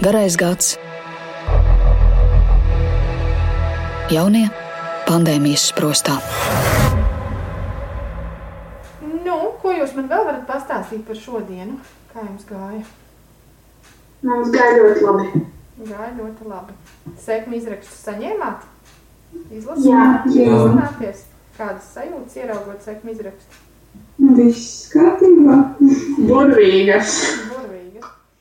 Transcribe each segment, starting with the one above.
Garais gads, jaunie pandēmijas sprostā. Nu, ko jūs man vēl varat pastāstīt par šodienu? Kā jums gāja? Mums gāja ļoti labi. Gāja ļoti labi. Sēkmi izrakstus saņēmāt? Jā, Izlasījāt? jā. Izrunāties? Kādas sajūtas ieraugot sēkmi izrakstu? Viss kārtībā. Burvīga.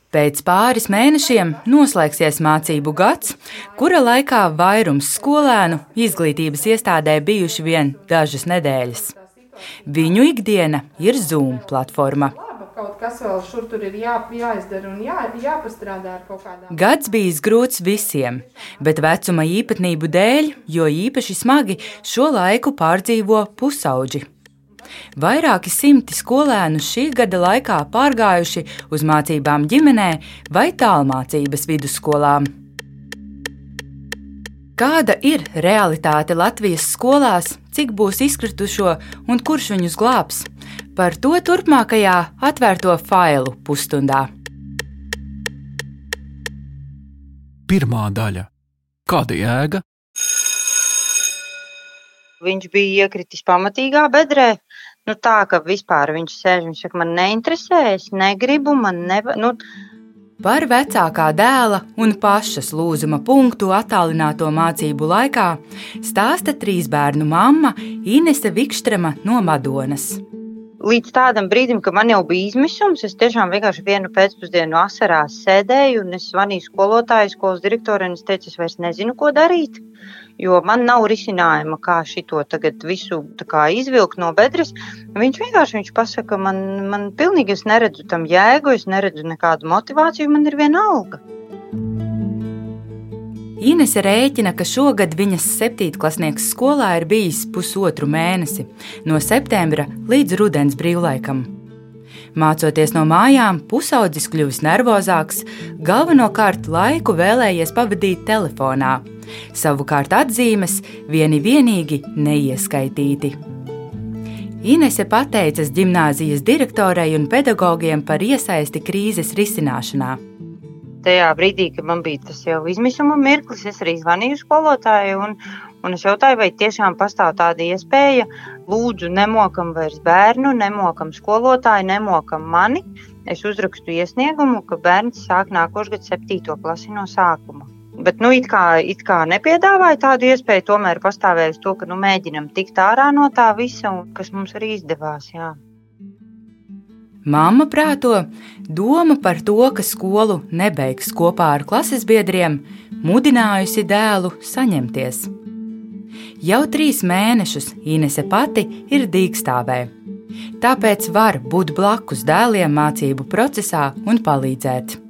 Pēc pāris mēnešiem noslēgsies mācību gads, kura laikā vairums skolēnu izglītības iestādē bijuši vien dažas nedēļas. Viņu ikdiena ir Zoom platforma. Kaut kas vēl šur tur ir jā, jāizdara un jā, jāpastrādā ar kaut kādām. Gads bijis grūts visiem, bet vecuma īpatnību dēļ, jo īpaši smagi šo laiku pārdzīvo pusauģi. Vairāki simti skolēnu šī gada laikā pārgājuši uz mācībām ģimenē vai tālmācības vidusskolām. Kāda ir realitāte Latvijas skolās, cik būs izkritušo un kurš viņus glābs? Par to turpmākajā atvērto failu pusstundā. Pirmā daļa. Kāda jēga? Viņš bija iekritis pamatīgā bedrē. Nu, tā kā vispār viņš sēž, viņš saka, man neinteresē, es negribu, man neva. Nu, Par vecākā dēla un pašas lūzuma punktu attālināto mācību laikā stāsta trīs bērnu mamma Inese Vikstrama no Madonas. Līdz tādam brīdim, kad man jau bija izmisums, es tiešām vienkārši vienu pēcpusdienu asarās sēdēju un es zvanīju skolotājai, skolas direktorai, un es teicu, es vairs nezinu, ko darīt. Jo man nav risinājuma, kā šito tagad visu kā izvilkt no bedres. Viņš vienkārši viņš pasaka, man, man pilnīgi es neredzu tam jēgu, es neredzu nekādu motivāciju, man ir viena alga. Inese rēķina, ka šogad viņas septītklasnieks skolā ir bijis pusotru mēnesi, no septembra līdz rudens brīvlaikam. Mācoties no mājām, pusaudzis kļuvis nervozāks, galvenokārt laiku vēlējies pavadīt telefonā, savukārt atzīmes vieni vienīgi neieskaitīti. Inese pateicas gimnāzijas direktorai un pedagogiem par iesaisti krīzes risināšanā. Tajā brīdī, kad man bija tas jau izmisuma mirklis, es arī zvanīju skolotājai un, un es jautāju, vai tiešām pastāv tāda iespēja. Lūdzu, nemokam vairs bērnu, nemokam skolotāju, nemokam mani. Es uzrakstu iesniegumu, ka bērns sāk gads, 7. klasi no sākuma. Bet, nu, it kā, it kā nepiedāvāja tādu iespēju, tomēr pastāvēja uz to, ka nu, mēģinam tikt ārā no tā visa, kas mums arī izdevās. Jā. Māma prāto, doma par to, ka skolu nebeigs kopā ar klases biedriem, mudinājusi dēlu saņemties. Jau trīs mēnešus Inese pati ir dīkstāvē. Tāpēc var būt blakus dēliem mācību procesā un palīdzēt.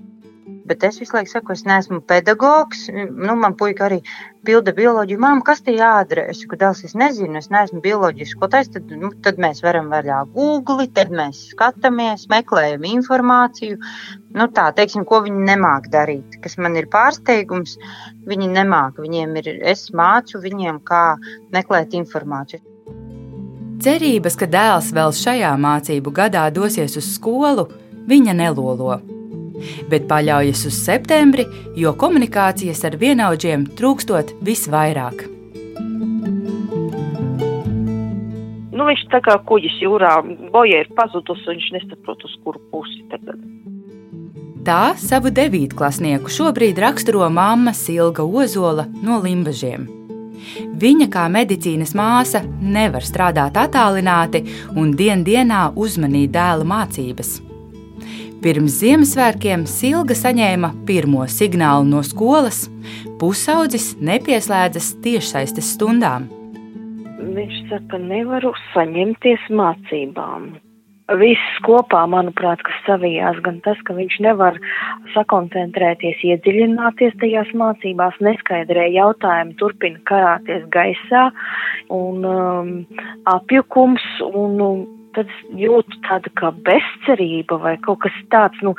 Bet es visu laiku saku, es neesmu pedagogs. Nu, man puika arī pilda bioloģiju. Māma, kas tie jādara? Es saku, dēls, es nezinu, es neesmu bioloģisks skolotājs. Tad, nu, tad mēs varam vaļā Google, tad mēs skatāmies, meklējam informāciju. Nu, tā, teiksim, ko viņi nemāk darīt. Kas man ir pārsteigums, viņi nemāk. Viņiem ir, es mācu viņiem, kā meklēt informāciju. Cerības, ka dēls vēl šajā mācību gadā dosies uz skolu, viņa nelolo. Bet paļaujas uz septembri, jo komunikācijas ar vienaudžiem trūkstot visvairāk. Nu, viņš tā kā kuģis jūrā, boja ir pazudusi, un viņš nesaprot, uz kuru pusi tagad. Tā savu devītklasnieku šobrīd raksturo mamma Silga Ozola no Limbažiem. Viņa kā medicīnas māsa nevar strādāt attālināti un dien dienā uzmanīt dēla mācības. Pirms Ziemassvētkiem Silga saņēma pirmo signālu no skolas. Pusaudzis nepieslēdzas tiešsaistes stundām. Viņš saka, nevaru saņemties mācībām. Viss kopā, manuprāt, kas savijās, gan tas, ka viņš nevar sakoncentrēties, iedziļināties tajās mācībās, neskaidrē jautājumi turpina karāties gaisā un um, apjukums un um, tad jūtu tādu kā bezcerība vai kaut kas tāds, nu,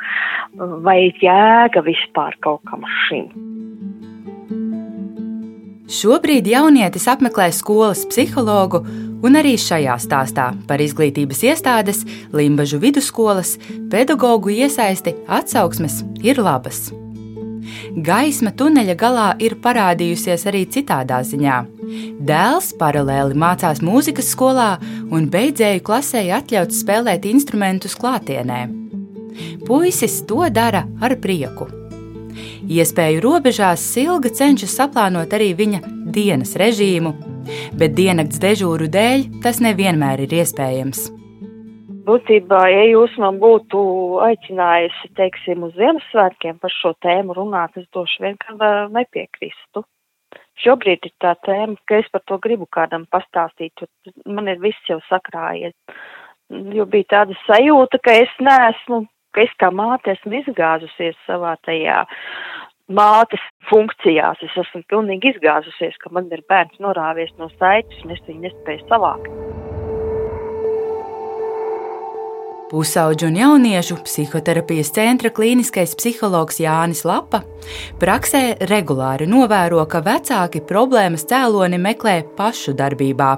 vai jēga vispār kaut kam šim. Šobrīd jaunietis apmeklē skolas psihologu, un arī šajā stāstā par izglītības iestādes, Limbaģu vidusskolas, pedagoģu iesaisti atsauksmes ir labas. Gaisma tuneļa galā ir parādījusies arī citādā ziņā. Dēls paralēli mācās mūzikas skolā un beidzēju klasē atļauts spēlēt instrumentus klātienē. Puisis to dara ar prieku. Iespēju robežās Silga cenšas saplānot arī viņa dienas režīmu, bet diennakts dežūru dēļ tas nevienmēr ir iespējams. Būtībā, ja jūs man būtu aicinājusi, teiksim, uz Ziemassvētkiem par šo tēmu runāt, es droši vien nepiekrīstu. Šobrīd ir tā tēma, ka es par to gribu kādam pastāstīt, jo man ir viss jau sakrājies. Jo bija tāda sajūta, ka es neesmu, ka es kā māte esmu izgāzusies savā tajā mātes funkcijās. Es esmu pilnīgi izgāzusies, ka man ir bērns norāvies no saites un es viņu nespēju savākt. Pusauģu un jauniešu psihoterapijas centra klīniskais psihologs Jānis Lapa praksē regulāri novēro, ka vecāki problēmas cēloni meklē pašu darbībā.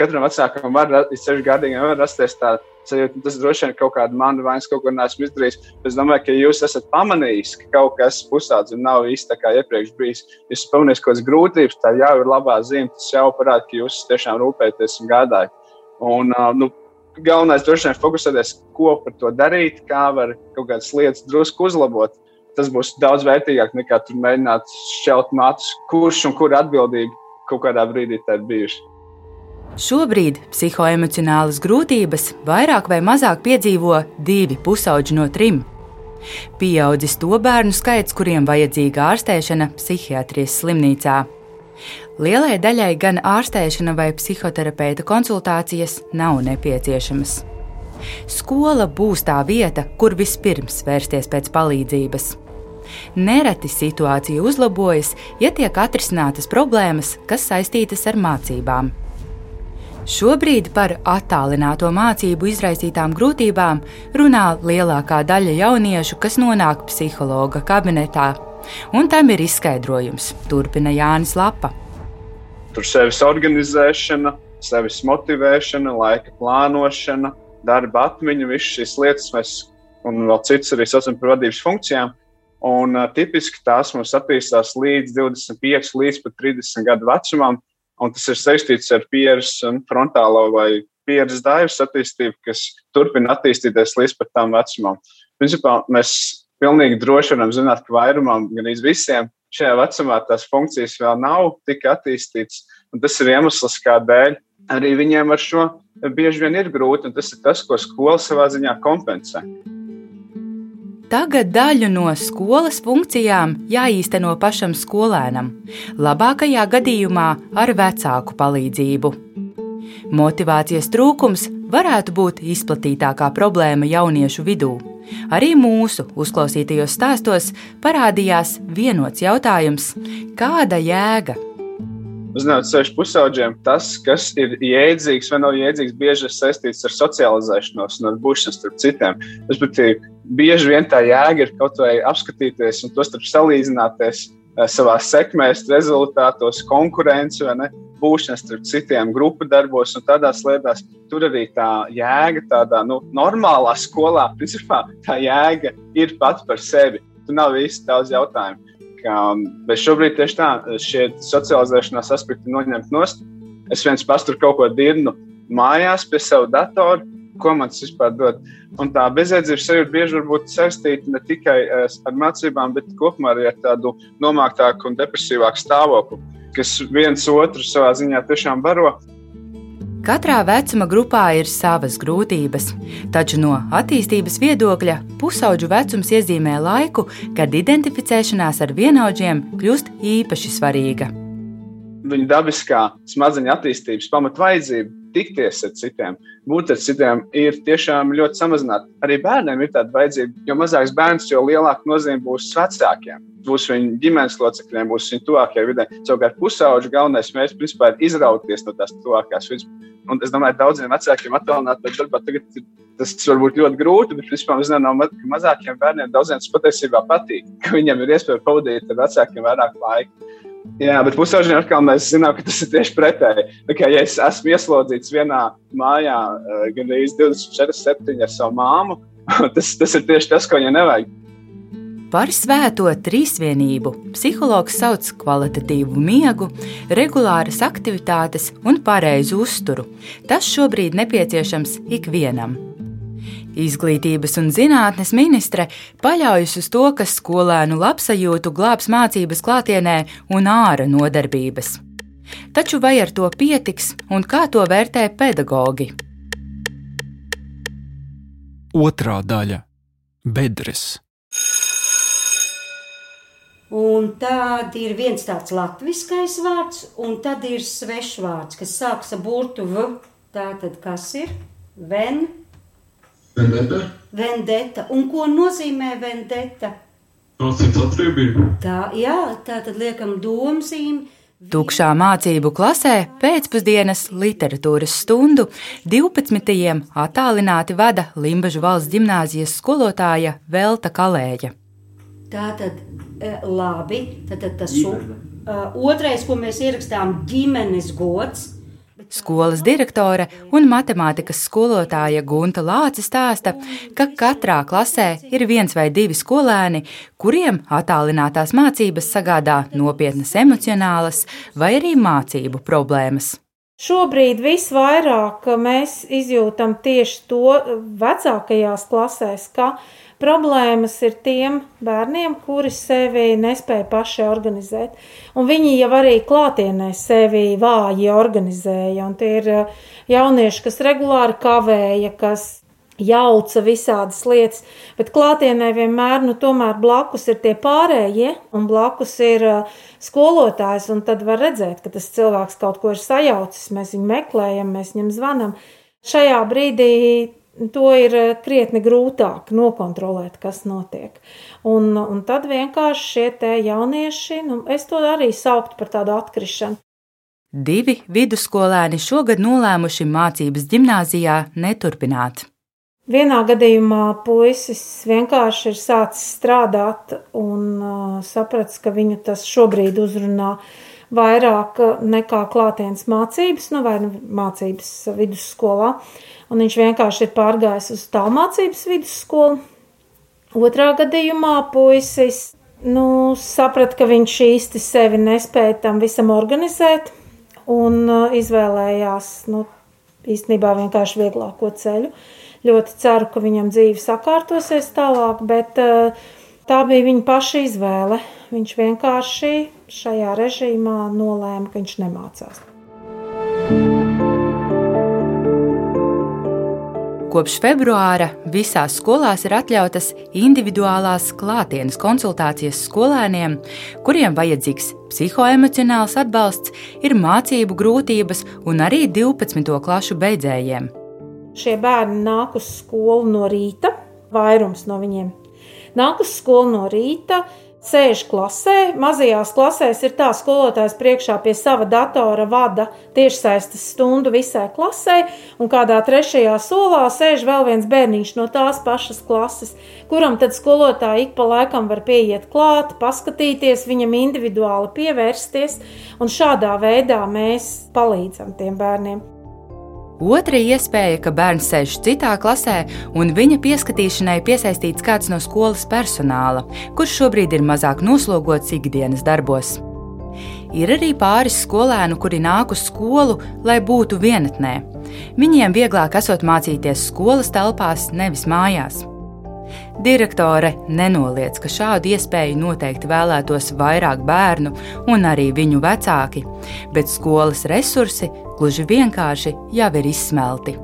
Katram vecākam var, sešu gadiem, var rasties tā sajūta, tas droši vien ir kaut kāda mana vainas, kaut ko neesmu izdarījis. Es domāju, ka jūs esat pamanījis, ka kaut kas pusaudzis nav īsti tā kā iepriekš bijis. Jūs esat pamanījis kaut kādas grūtības, tā jau ir labā zīme. Tas jau parāda, ka jūs tiešām rūpēties un gādājat. Un, nu, galvenais droši vien fokusēties, ko par to darīt, kā var kaut kādas lietas drusku uzlabot. Tas būs daudz vērtīgāk nekā tur mēģināt šķelt matus, kurš un kur atbildība kaut kādā brīdī tā ir bijuši. Šobrīd psihoemocionālas grūtības vairāk vai mazāk piedzīvo divi pusauģi no trim. Pieaudzis to bērnu skaits, kuriem vajadzīga ārstēšana psihiatrijas slimnīcā. Lielai daļai gan ārstēšana vai psihoterapeita konsultācijas nav nepieciešamas. Skola būs tā vieta, kur vispirms vērsties pēc palīdzības. Nereti situācija uzlabojas, ja tiek atrisinātas problēmas, kas saistītas ar mācībām. Šobrīd par attālināto mācību izraisītām grūtībām runā lielākā daļa jauniešu, kas nonāk psihologa kabinetā, un tam ir izskaidrojums, turpina Jānis Lapa. Tur sevis organizēšana, sevis motivēšana, laika plānošana, darba atmiņa, visas šīs lietas mēs un vēl citas arī saucam par vadības funkcijām. Un, uh, tipiski tās mums attīstās līdz 25, līdz pat 30 gadu vecumam, un tas ir saistīts ar pieres un frontālo vai pieres daļas attīstību, kas turpina attīstīties līdz pat tam vecumam. Principā mēs pilnīgi droši varam zināt, ka vairumam, gan visiem, šajā vecumā tās funkcijas vēl nav tik attīstītas. Tas ir iemesls, kādēļ arī viņiem ar šo bieži vien ir grūti, un tas ir tas, ko skola savā ziņā kompensē. Tagad daļu no skolas funkcijām jāīsteno pašam skolēnam, labākajā gadījumā ar vecāku palīdzību. Motivācijas trūkums varētu būt izplatītākā problēma jauniešu vidū. Arī mūsu uzklausītajos stāstos parādījās vienots jautājums - kāda jēga? Uzņemot sešu pusauģiem, tas, kas ir jēdzīgs vai nav jēdzīgs, bieži ir saistīts ar socializēšanos un ar būšanu starp citiem. Respektīvi, bieži vien tā jēga ir kaut vai apskatīties un to starp salīdzināties eh, savā sekmēs, rezultātos, ne būšana starp citiem grupu darbos un tādās lietās. Tur arī tā jēga, tādā nu, normālā skolā, principā tā jēga ir pats par sevi. Tur nav īsti daudz jautājumu. Kā, bet šobrīd tieši tā, šie socializēšanās aspekti noņemt nost. Es viens pats tur kaut ko dirnu mājās pie sava datora, ko man tas vispār dod. Un tā bezjēdzības sajūta bieži var būt saistīta ne tikai eh, ar mācībām, bet kopumā arī ar tādu nomāktāku un depresīvāku stāvokli kas viens otru savā ziņā tiešām baro. Katrā vecuma grupā ir savas grūtības, taču no attīstības viedokļa pusauģu vecums iezīmē laiku, kad identificēšanās ar vienaudžiem kļūst īpaši svarīga. Viņa dabiskā smadzeņu attīstības pamatvajadzība tikties ar citiem, būt ar citiem, ir tiešām ļoti samazināta. Arī bērniem ir tāda vajadzība, jo mazāks bērns, jo lielāka nozīme būs vecākiem. Būs viņa ģimenes locekļiem, būs viņa tuvākajā vidē. Savukārt, pusauģa galvenais mērķis principā ir izrauties no tās tuvākās vidas. Un es domāju, ka daudziem vecākiem attālināt darbā tagad tas var būt ļoti grūti, bet vispār es nezinu, ka mazākiem bērniem daudziem tas patiesībā patīk, ka viņiem ir iespēja pavadīt ar vecākiem vairāk laika. Jā, bet pusauģiem atkal mēs zinām, ka tas ir tieši pretēji. Kā, ja es esmu ieslodzīts vienā mājā, uh, gandrīz 24, 7 ar savu māmu, tas, tas ir tieši tas, ko viņai nevajag. Par svēto trīsvienību psihologs sauc kvalitatīvu miegu, regulāras aktivitātes un pareizu uzturu. Tas šobrīd nepieciešams ikvienam. Izglītības un zinātnes ministre paļaujas uz to, ka skolēnu labsajūtu glābs mācības klātienē un ārā nodarbības. Taču vai ar to pietiks un kā to vērtē pedagogi? Otra daļa - bedres. Un tad ir viens tāds latviskais vārds, un tad ir svešs vārds, kas sākas ar burtu V. Tātad kas ir? Ven. Vendeta. Vendeta. Un ko nozīmē vendeta? Asins atriebība. Tā, jā, tā tad liekam domzīmi. Tukšā mācību klasē pēcpusdienas literatūras stundu 12. attālināti vada Limbaģu valsts gimnāzijas skolotāja Velta Kalēja. Tā tad labi, tad, tad tas uh, otrais, ko mēs ierakstām, ģimenes gods. Skolas direktore un matemātikas skolotāja Gunta Lāce stāsta, ka katrā klasē ir viens vai divi skolēni, kuriem attālinātās mācības sagādā nopietnas emocionālas vai arī mācību problēmas. Šobrīd visvairāk mēs izjūtam tieši to vecākajās klasēs, ka Problēmas ir tiem bērniem, kuri sevi nespēja paši organizēt. Un viņi jau arī klātienē sevi vāji organizēja. Un tie ir uh, jaunieši, kas regulāri kavēja, kas jauca visādas lietas, bet klātienē vienmēr, nu, tomēr blakus ir tie pārējie, un blakus ir uh, skolotājs, un tad var redzēt, ka tas cilvēks kaut ko ir sajaucis, mēs viņu meklējam, mēs viņam zvanam. Šajā brīdī to ir eh, krietni grūtāk nokontrolēt, kas notiek. Un, un tad vienkārši šie jaunieši, nu, es to arī sauktu par tādu atkrišanu. Divi vidusskolēni šogad nolēmuši mācības gimnājā neturpināt. Vienā gadījumā puisis vienkārši ir sācis strādāt un uh, sapratis, ka viņu tas šobrīd uzrunā vairāk nekā klātienes mācības, nu, vai nu, mācības vidusskolā. Un viņš vienkārši ir pārgājis uz tālmācības vidusskolu. Otrā gadījumā puisis nu, saprata, ka viņš īsti sevi nespēja tam visam organizēt un izvēlējās nu, īstenībā vienkārši vieglāko ceļu. Ļoti ceru, ka viņam dzīve sakārtosies tālāk, bet uh, tā bija viņa paša izvēle. Viņš vienkārši šajā režīmā nolēma, ka viņš nemācās. Kopš februāra visās skolās ir atļautas individuālās klātienes konsultācijas skolēniem, kuriem vajadzīgs psihoemocionāls atbalsts, ir mācību grūtības un arī 12. klašu beidzējiem. Šie bērni nāk uz skolu no rīta, vairums no viņiem nāk uz skolu no rīta, sēž klasē. Mazajās klasēs ir tā, skolotājs priekšā pie sava datora vada tiešsaistes stundu visai klasē, un kādā trešajā solā sēž vēl viens bērniņš no tās pašas klases, kuram tad skolotāji ik pa laikam var pieiet klāt, paskatīties, viņam individuāli pievērsties, un šādā veidā mēs palīdzam tiem bērniem. Otra iespēja, ka bērns sēž citā klasē un viņa pieskatīšanai piesaistīts kāds no skolas personāla, kurš šobrīd ir mazāk noslogots ikdienas darbos. Ir arī pāris skolēnu, kuri nāk uz skolu, lai būtu vienatnē. Viņiem vieglāk esot mācīties skolas telpās, nevis mājās. Direktore nenoliedz, ka šādu iespēju noteikti vēlētos vairāk bērnu un arī viņu vecāki, bet skolas resursi gluži vienkārši jau ir izsmelti.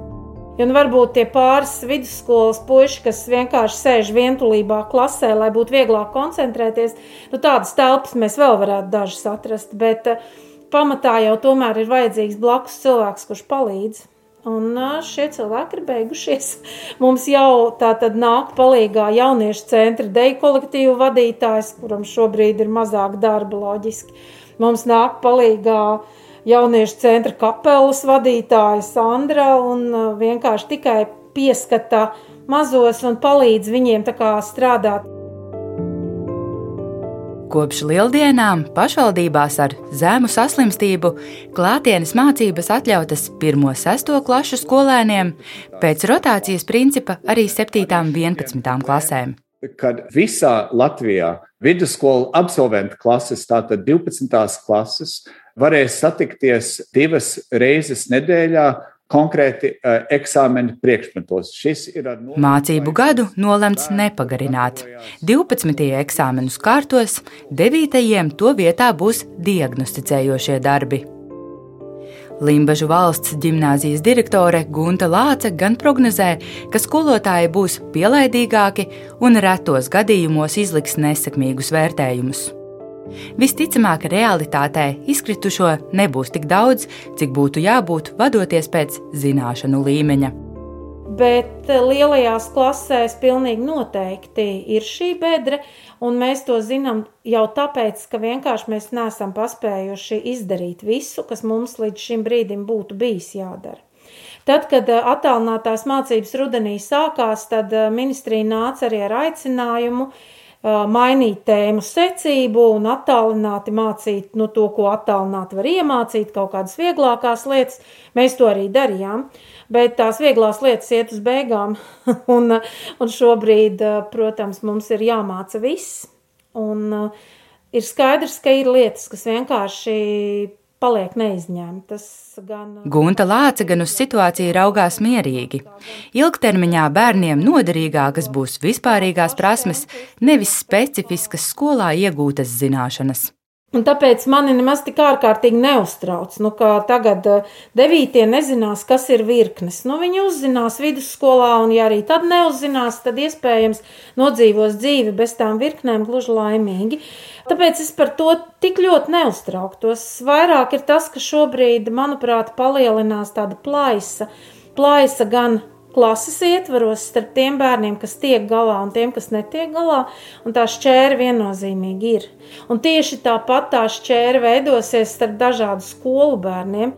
Un varbūt tie pāris vidusskolas puiši, kas vienkārši sēž vientulībā klasē, lai būtu vieglāk koncentrēties, nu tādas telpas mēs vēl varētu dažas atrast, bet eh, pamatā jau tomēr ir vajadzīgs blakus cilvēks, kurš palīdz. Un šie cilvēki ir beigušies. Mums jau tā tad nāk palīgā jauniešu centra deju kolektīvu vadītājs, kuram šobrīd ir mazāk darba loģiski. Mums nāk palīgā jauniešu centra kapelas vadītāja Sandra un vienkārši tikai pieskata mazos un palīdz viņiem strādāt. Kopš lieldienām pašvaldībās ar zemu saslimstību klātienes mācības atļautas 1-6 klašu skolēniem, pēc rotācijas principa arī 7. un 11. klasēm. kad visā Latvijā vidusskolu absolventu klases, tātad 12. klases, varēs satikties divas reizes nedēļā konkrēti uh, eksāmena priekšmetos. Mācību gadu nolemts nepagarināt. 12. eksāmenus kārtos, 9. to vietā būs diagnosticējošie darbi. Limbažu valsts gimnāzijas direktore Gunta Lāce gan prognozē, ka skolotāji būs pielaidīgāki un retos gadījumos izliks nesekmīgus vērtējumus. Visticamāk, realitātē izkritušo nebūs tik daudz, cik būtu jābūt vadoties pēc zināšanu līmeņa. Bet lielajās klasēs pilnīgi noteikti ir šī bedre, Un mēs to zinām jau tāpēc, ka vienkārši mēs neesam paspējuši izdarīt visu, kas mums līdz šim brīdim būtu bijis jādara. Tad, kad eh, attālinātās mācības rudenī sākās, tad eh, ministrija nāca arī ar aicinājumu eh, mainīt tēmu secību un attālināti mācīt nu, to, ko attālināti var iemācīt, kaut kādas vieglākās lietas. Mēs to arī darījām bet tās vieglās lietas iet uz beigām. un, un šobrīd, protams, mums ir jāmāca viss. Un ir skaidrs, ka ir lietas, kas vienkārši paliek neizņemtas. Gan... Gunta Lāce gan uz situāciju raugās mierīgi. Ilgtermiņā bērniem noderīgākas būs vispārīgās prasmes, nevis specifiskas skolā iegūtas zināšanas. Un tāpēc mani nemaz tik ārkārtīgi neuztrauc, nu, ka tagad eh, devītie nezinās, kas ir virknes. Nu, viņi uzzinās vidusskolā, un ja arī tad neuzzinās, tad iespējams nodzīvos dzīvi bez tām virknēm gluži laimīgi. Tāpēc es par to tik ļoti neuztrauktos. Vairāk ir tas, ka šobrīd, manuprāt, palielinās tāda plaisa. Plaisa gan klases ietvaros starp tiem bērniem, kas tiek galā un tiem, kas netiek galā, un tā šķēra viennozīmīgi ir. Un tieši tāpat tā šķēra veidosies starp dažādu skolu bērniem.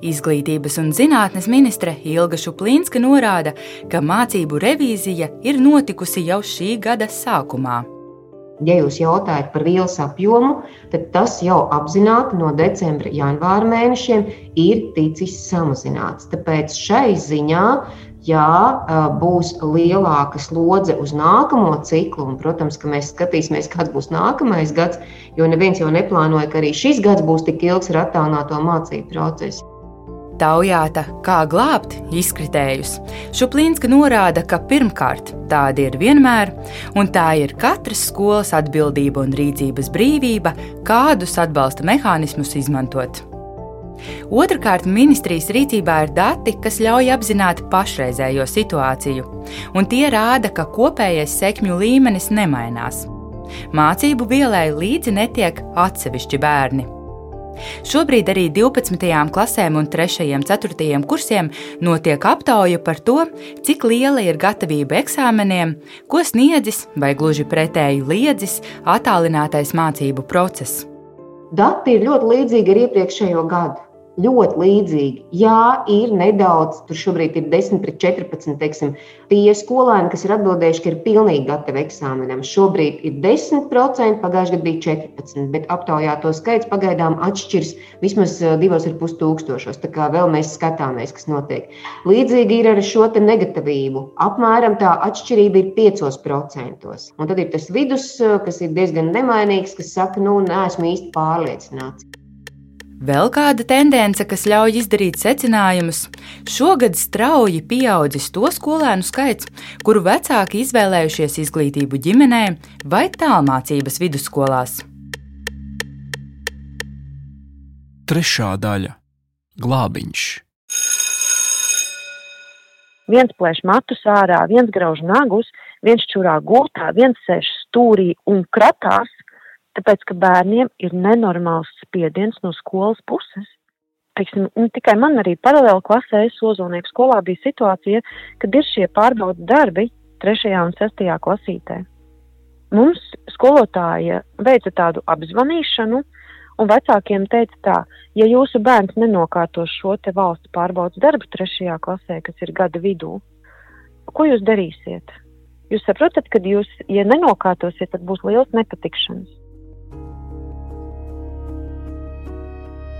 Izglītības un zinātnes ministre Ilga Šuplīnska norāda, ka mācību revīzija ir notikusi jau šī gada sākumā. Ja jūs jautājat par vielas apjomu, tad tas jau apzināti no decembra, janvāra mēnešiem ir ticis samazināts. Tāpēc šai ziņā, ja būs lielāka slodze uz nākamo ciklu, un, protams, ka mēs skatīsimies, kāds būs nākamais gads, jo neviens jau neplānoja, ka arī šis gads būs tik ilgs ar attālināto mācību procesu taujāta, kā glābt izkritējus. Šuplīnska norāda, ka pirmkārt tāda ir vienmēr, un tā ir katras skolas atbildība un rīcības brīvība, kādus atbalsta mehānismus izmantot. Otrakārt, ministrijas rīcībā ir dati, kas ļauj apzināt pašreizējo situāciju, un tie rāda, ka kopējais sekmju līmenis nemainās. Mācību vielai līdzi netiek atsevišķi bērni. Šobrīd arī 12. klasēm un 3. un 4. kursiem notiek aptauja par to, cik liela ir gatavība eksāmeniem, ko sniedzis vai gluži pretēji liedzis attālinātais mācību process. Dati ir ļoti līdzīgi ar iepriekšējo gadu ļoti līdzīgi. Jā, ir nedaudz, tur šobrīd ir 10 pret 14. Teiksim, tie skolēni, kas ir atbildējuši, ka ir pilnīgi gatavi eksāmenam, šobrīd ir 10%, pagājušajā gadā bija 14%, bet aptaujāto skaits pagaidām atšķirs vismaz 2,5 tūkstošos. Tā kā vēl mēs skatāmies, kas notiek. Līdzīgi ir ar šo negatavību. Apmēram tā atšķirība ir 5%. Un tad ir tas vidus, kas ir diezgan nemainīgs, kas saka, nu, neesmu īsti pārliecināts. Vēl kāda tendence, kas ļauj izdarīt secinājumus, šogad strauji pieaudzis to skolēnu skaits, kuru vecāki izvēlējušies izglītību ģimenē vai tālmācības vidusskolās. Trešā daļa - glābiņš. Viens plēš matus ārā, viens grauž nagus, viens čurā gultā, viens sēž stūrī un kratās, tāpēc, ka bērniem ir nenormāls spiediens no skolas puses. Teiksim, tikai man arī paralēli klasē, Ozolnieku skolā bija situācija, kad ir šie pārbaudas darbi 3. un 6. klasītē. Mums skolotāja veica tādu apzvanīšanu, un vecākiem teica tā, ja jūsu bērns nenokārtos šo te valsts pārbaudas darbu 3. klasē, kas ir gada vidū, ko jūs darīsiet? Jūs saprotat, ka jūs, ja nenokārtosiet, tad būs liels nepatikšanas.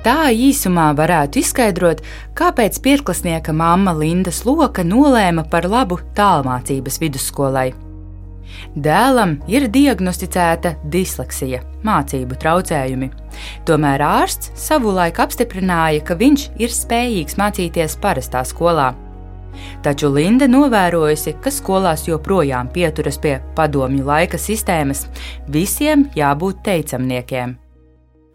Tā īsumā varētu izskaidrot, kāpēc pirklasnieka mamma Linda Sloka nolēma par labu tālmācības vidusskolai. Dēlam ir diagnosticēta disleksija, mācību traucējumi. Tomēr ārsts savulaik apstiprināja, ka viņš ir spējīgs mācīties parastā skolā. Taču Linda novērojusi, ka skolās joprojām pieturas pie padomju laika sistēmas, visiem jābūt teicamniekiem.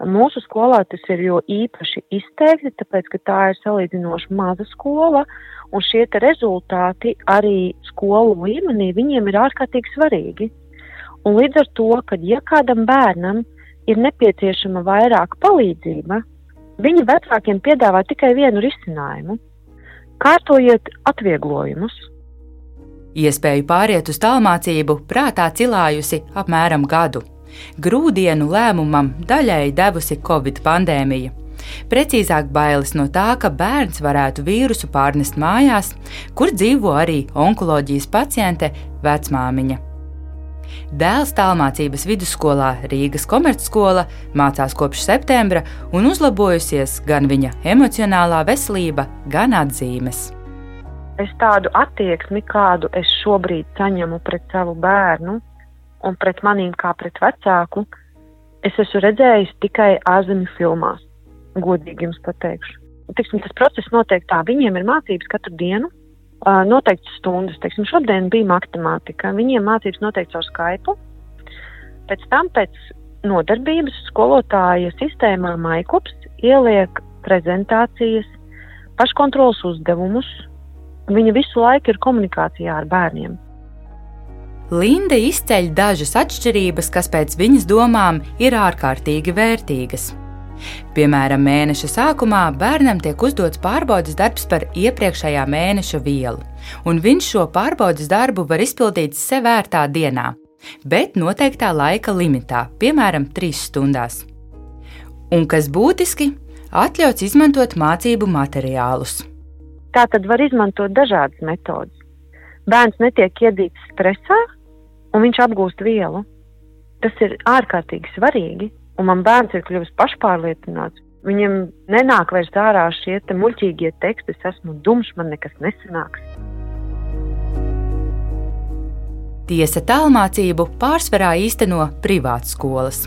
Mūsu skolā tas ir jo īpaši izteikti, tāpēc, ka tā ir salīdzinoši maza skola, un šie rezultāti arī skolu līmenī viņiem ir ārkārtīgi svarīgi. Un līdz ar to, ka ja kādam bērnam ir nepieciešama vairāk palīdzība, viņa vecākiem piedāvā tikai vienu risinājumu - kārtojiet atvieglojumus. Iespēju pāriet uz tālmācību prātā cilājusi apmēram gadu. Grūdienu lēmumam daļēji devusi Covid pandēmija. Precīzāk bailes no tā, ka bērns varētu vīrusu pārnest mājās, kur dzīvo arī onkoloģijas paciente vecmāmiņa. Dēls tālmācības vidusskolā Rīgas komercskola mācās kopš septembra un uzlabojusies gan viņa emocionālā veselība, gan atzīmes. Es tādu attieksmi, kādu es šobrīd saņemu pret savu bērnu, un pret manīm kā pret vecāku, es esmu redzējis tikai ārzemju filmās. Godīgi jums pateikšu. Tiksim, tas process notiek tā, viņiem ir mācības katru dienu, noteikts stundas. Teiksim, šodien bija matemātika, viņiem mācības noteikti caur Skype. Pēc tam pēc nodarbības skolotāja sistēmā Maikops ieliek prezentācijas, paškontrolas uzdevumus. Viņa visu laiku ir komunikācijā ar bērniem. Linda izceļ dažas atšķirības, kas pēc viņas domām ir ārkārtīgi vērtīgas. Piemēram, mēneša sākumā bērnam tiek uzdots pārbaudas darbs par iepriekšējā mēneša vielu, un viņš šo pārbaudas darbu var izpildīt sev vērtā dienā, bet noteiktā laika limitā, piemēram, 3 stundās. Un kas būtiski, atļauts izmantot mācību materiālus. Tā tad var izmantot dažādas metodes. Bērns netiek iedīts stresā, un viņš apgūst vielu. Tas ir ārkārtīgi svarīgi, un man bērns ir kļuvis pašpārliecināts. Viņam nenāk vairs ārā šie te muļķīgie teksti, es esmu dumšs, man nekas nesanāks. Tiesa tālmācību pārsvarā īsteno privātas skolas.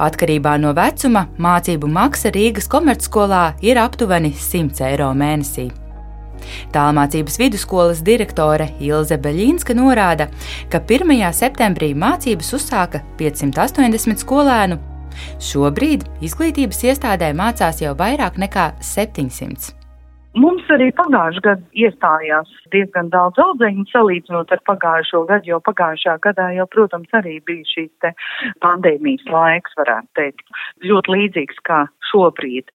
Atkarībā no vecuma mācību maksa Rīgas komercskolā ir aptuveni 100 eiro mēnesī. Tālmācības vidusskolas direktore Ilze Beļīnska norāda, ka 1. septembrī mācības uzsāka 580 skolēnu. Šobrīd izglītības iestādē mācās jau vairāk nekā 700. Mums arī pagājušajā gadā iestājās diezgan daudz audzēkņu salīdzinot ar pagājušo gadu, jo pagājušajā gadā jau, protams, arī bija šīs pandēmijas laiks, varētu teikt, ļoti līdzīgs kā šobrīd.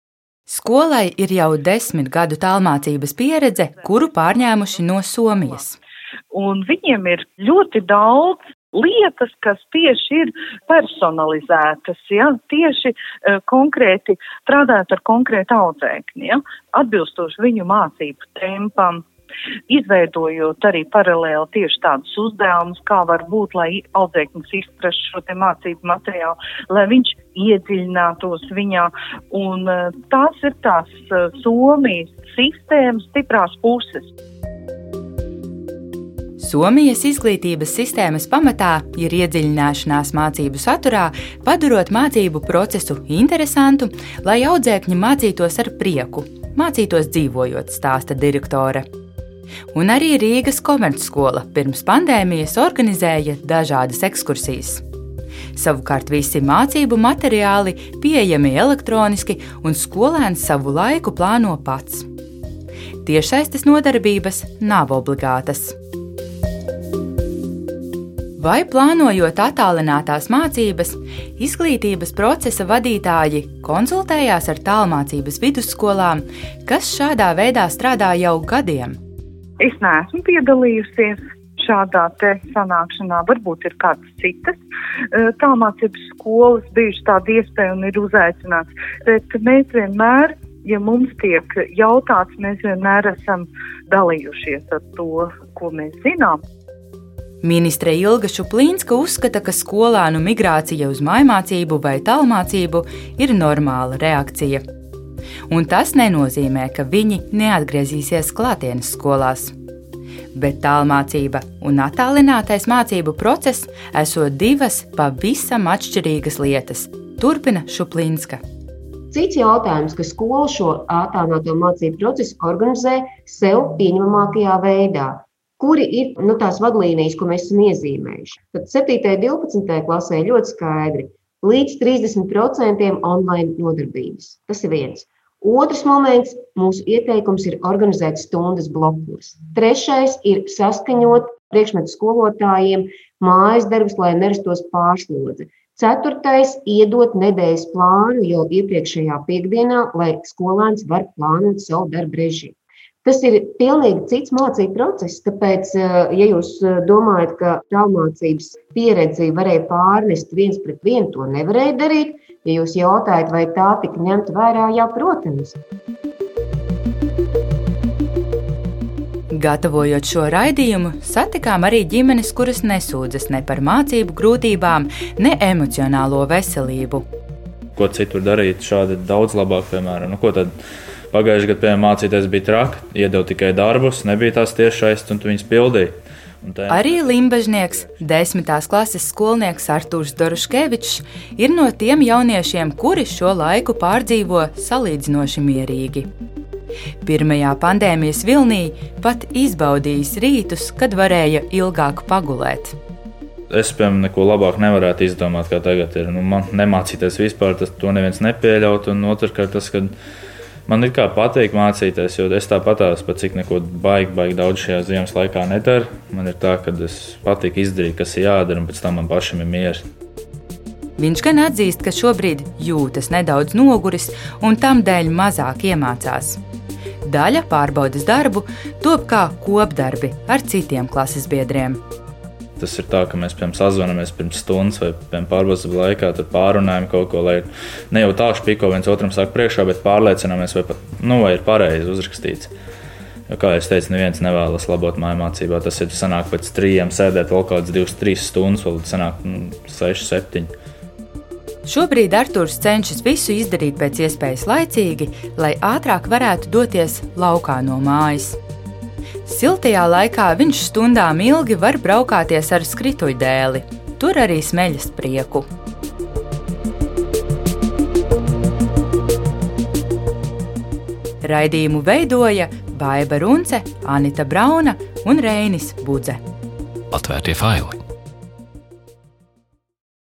Skolai ir jau desmit gadu tālmācības pieredze, kuru pārņēmuši no Somijas. Un viņiem ir ļoti daudz lietas, kas tieši ir personalizētas, ja, tieši uh, konkrēti strādājot ar konkrētu audzēkni, ja, atbilstoši viņu mācību tempam, izveidojot arī paralēli tieši tādus uzdevumus, kā var būt, lai audzēknis izprast šo te mācību materiālu, lai viņš iedziļinātos viņā. Un eh, tās ir tās eh, Somijas sistēmas stiprās puses. Somijas izglītības sistēmas pamatā ir iedziļināšanās mācību saturā, padarot mācību procesu interesantu, lai audzēkņi mācītos ar prieku, mācītos dzīvojot, stāsta direktore. Un arī Rīgas komercskola pirms pandēmijas organizēja dažādas ekskursijas. Savukārt visi mācību materiāli pieejami elektroniski, un skolēns savu laiku plāno pats. Tiešsaistes nodarbības nav obligātas. Vai plānojot attālinātās mācības, izglītības procesa vadītāji konsultējās ar tālmācības vidusskolām, kas šādā veidā strādā jau gadiem? Es neesmu piedalījusies šādā te sanākšanā. Varbūt ir kādas citas eh, tālmācības skolas bijušas tāda iespēja un ir uzaicināts. Bet mēs vienmēr, ja mums tiek jautāts, mēs vienmēr esam dalījušies ar to, ko mēs zinām. Ministre Ilga Šuplīnska uzskata, ka skolēnu migrācija uz mājmācību vai tālmācību ir normāla reakcija. Un tas nenozīmē, ka viņi neatgriezīsies klātienes skolās. Bet tālmācība un attālinātais mācību process esot divas pavisam atšķirīgas lietas, turpina Šuplīnska. Cits jautājums, ka skola šo attālināto mācību procesu organizē sev pieņemamākajā veidā. Kuri ir nu, tās vadlīnijas, ko mēs esam iezīmējuši? Tad 7. un 12. klasē ļoti skaidri līdz 30% online nodarbības. Tas ir viens. Otrs moments - mūsu ieteikums ir organizēt stundas blokos. Trešais ir saskaņot priekšmetu skolotājiem mājas darbus, lai nerastos pārslodze. Ceturtais - iedot nedēļas plānu jau iepriekšējā piekdienā, lai skolēns var plānot savu darbu režīmu. Tas ir pilnīgi cits mācību process. Tāpēc, eh, ja jūs eh, domājat, ka tālmācības pieredzi varēja pārnest viens pret vienu, to nevarēja darīt. Ja jūs jautājat, vai tā tika ņemta vērā, jā, protams. Gatavojot šo raidījumu, satikām arī ģimenes, kuras nesūdzas ne par mācību grūtībām, ne emocionālo veselību. Ko citur darīt, šādi daudz labāk, piemēram, nu, ko tad Pagājušajā gadā, piemēram, mācīties bija traki, iedod tikai darbus, nebija tās tiešais, un tu viņus pildīji. Arī Limbaģnieks, desmitās klases skolnieks Artūrs Doruškevičs, ir no tiem jauniešiem, kuri šo laiku pārdzīvo salīdzinoši mierīgi. Pirmajā pandēmijas vilnī pat izbaudījis rītus, kad varēja ilgāk pagulēt. Es, piemēram, neko labāk nevarētu izdomāt, kā tagad ir. Nu, man nemācīties vispār, tas to neviens nepieļaut. Un otrkārt, tas, kad Man ir kā patīk mācīties, jo es tāpatās, pat cik neko baigi, baigi daudz šajā ziemas laikā nedaru. Man ir tā, ka es patīk izdarīt, kas ir jādara, un pēc tam man pašam ir mieres. Viņš gan atzīst, ka šobrīd jūtas nedaudz noguris un tam dēļ mazāk iemācās. Daļa pārbaudas darbu top kā kopdarbi ar citiem klases biedriem. Tas ir tā, ka mēs piemēram sazvanāmies pirms stundas vai pārbaudas laikā, tad pārunājam kaut ko, lai ne jau tā špiko viens otram saka priekšā, bet pārliecināmies, vai, pat, nu, vai ir pareizi uzrakstīts. Jo, kā jau teicu, neviens nevēlas labot māju mācībā. Tas ir sanāk pēc trījiem sēdēt vēl kādas divas, trīs stundas, vēl sanāk nu, seši, septiņi. Šobrīd Arthurs cenšas visu izdarīt pēc iespējas laicīgi, lai ātrāk varētu doties laukā no mājas. Siltajā laikā viņš stundām ilgi var braukāties ar skrituļdēli, tur arī smeļas prieku. Raidījumu veidoja Baiva Runce, Anita Brauna un Reinis Budze. Atvērtie faili!